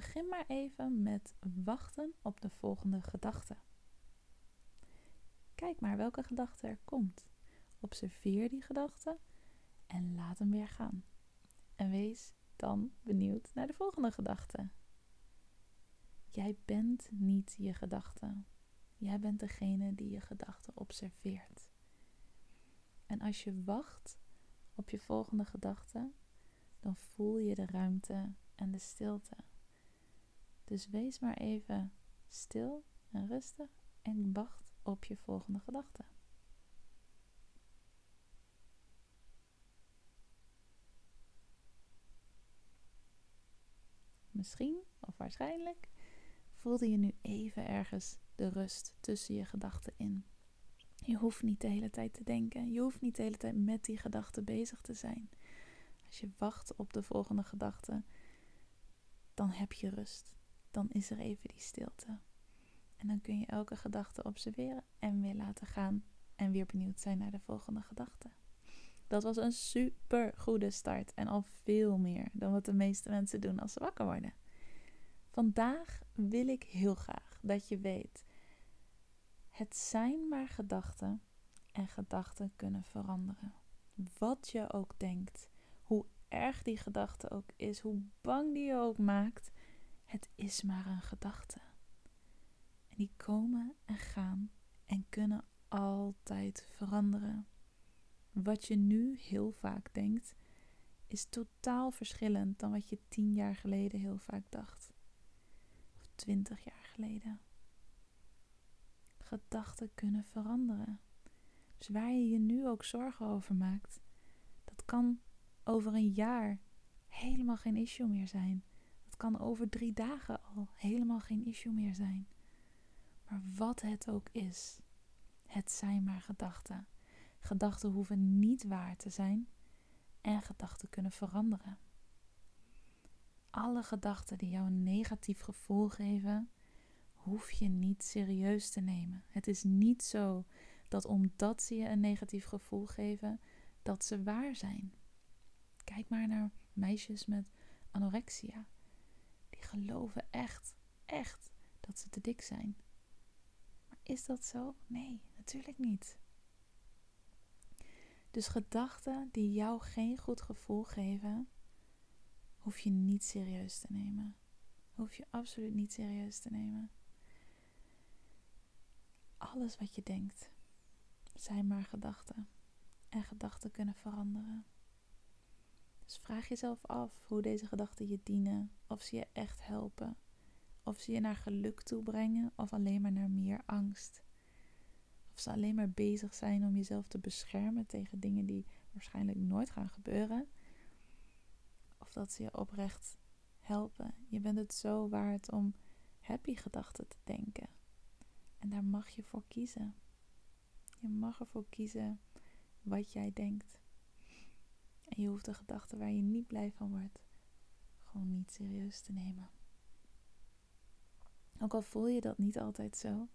Begin maar even met wachten op de volgende gedachte. Kijk maar welke gedachte er komt. Observeer die gedachte en laat hem weer gaan. En wees dan benieuwd naar de volgende gedachte. Jij bent niet je gedachte. Jij bent degene die je gedachte observeert. En als je wacht op je volgende gedachte, dan voel je de ruimte en de stilte. Dus wees maar even stil en rustig en wacht op je volgende gedachte. Misschien of waarschijnlijk voelde je nu even ergens de rust tussen je gedachten in. Je hoeft niet de hele tijd te denken. Je hoeft niet de hele tijd met die gedachte bezig te zijn. Als je wacht op de volgende gedachte, dan heb je rust dan is er even die stilte. En dan kun je elke gedachte observeren en weer laten gaan en weer benieuwd zijn naar de volgende gedachte. Dat was een super goede start en al veel meer dan wat de meeste mensen doen als ze wakker worden. Vandaag wil ik heel graag dat je weet: het zijn maar gedachten en gedachten kunnen veranderen. Wat je ook denkt, hoe erg die gedachte ook is, hoe bang die je ook maakt, het is maar een gedachte. En die komen en gaan en kunnen altijd veranderen. Wat je nu heel vaak denkt, is totaal verschillend dan wat je tien jaar geleden heel vaak dacht. Of twintig jaar geleden. Gedachten kunnen veranderen. Dus waar je je nu ook zorgen over maakt, dat kan over een jaar helemaal geen issue meer zijn kan over drie dagen al helemaal geen issue meer zijn. Maar wat het ook is, het zijn maar gedachten. Gedachten hoeven niet waar te zijn en gedachten kunnen veranderen. Alle gedachten die jou een negatief gevoel geven, hoef je niet serieus te nemen. Het is niet zo dat omdat ze je een negatief gevoel geven, dat ze waar zijn. Kijk maar naar meisjes met anorexia geloven echt, echt dat ze te dik zijn. Maar is dat zo? Nee, natuurlijk niet. Dus gedachten die jou geen goed gevoel geven, hoef je niet serieus te nemen. Hoef je absoluut niet serieus te nemen. Alles wat je denkt, zijn maar gedachten. En gedachten kunnen veranderen. Dus vraag jezelf af hoe deze gedachten je dienen, of ze je echt helpen, of ze je naar geluk toe brengen of alleen maar naar meer angst. Of ze alleen maar bezig zijn om jezelf te beschermen tegen dingen die waarschijnlijk nooit gaan gebeuren. Of dat ze je oprecht helpen. Je bent het zo waard om happy gedachten te denken. En daar mag je voor kiezen. Je mag ervoor kiezen wat jij denkt. En je hoeft de gedachten waar je niet blij van wordt, gewoon niet serieus te nemen. Ook al voel je dat niet altijd zo,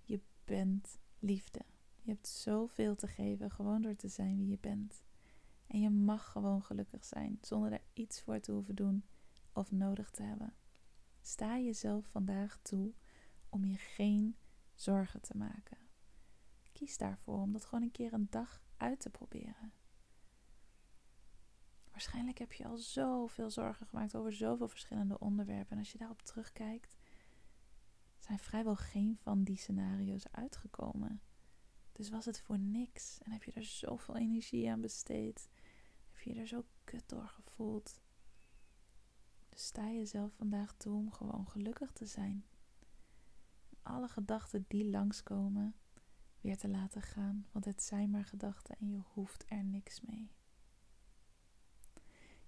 je bent liefde. Je hebt zoveel te geven gewoon door te zijn wie je bent. En je mag gewoon gelukkig zijn zonder er iets voor te hoeven doen of nodig te hebben. Sta jezelf vandaag toe om je geen zorgen te maken. Kies daarvoor om dat gewoon een keer een dag uit te proberen. Waarschijnlijk heb je al zoveel zorgen gemaakt over zoveel verschillende onderwerpen. En als je daarop terugkijkt, zijn vrijwel geen van die scenario's uitgekomen. Dus was het voor niks en heb je er zoveel energie aan besteed? Heb je je er zo kut door gevoeld? Dus sta jezelf vandaag toe om gewoon gelukkig te zijn. Alle gedachten die langskomen, weer te laten gaan, want het zijn maar gedachten en je hoeft er niks mee.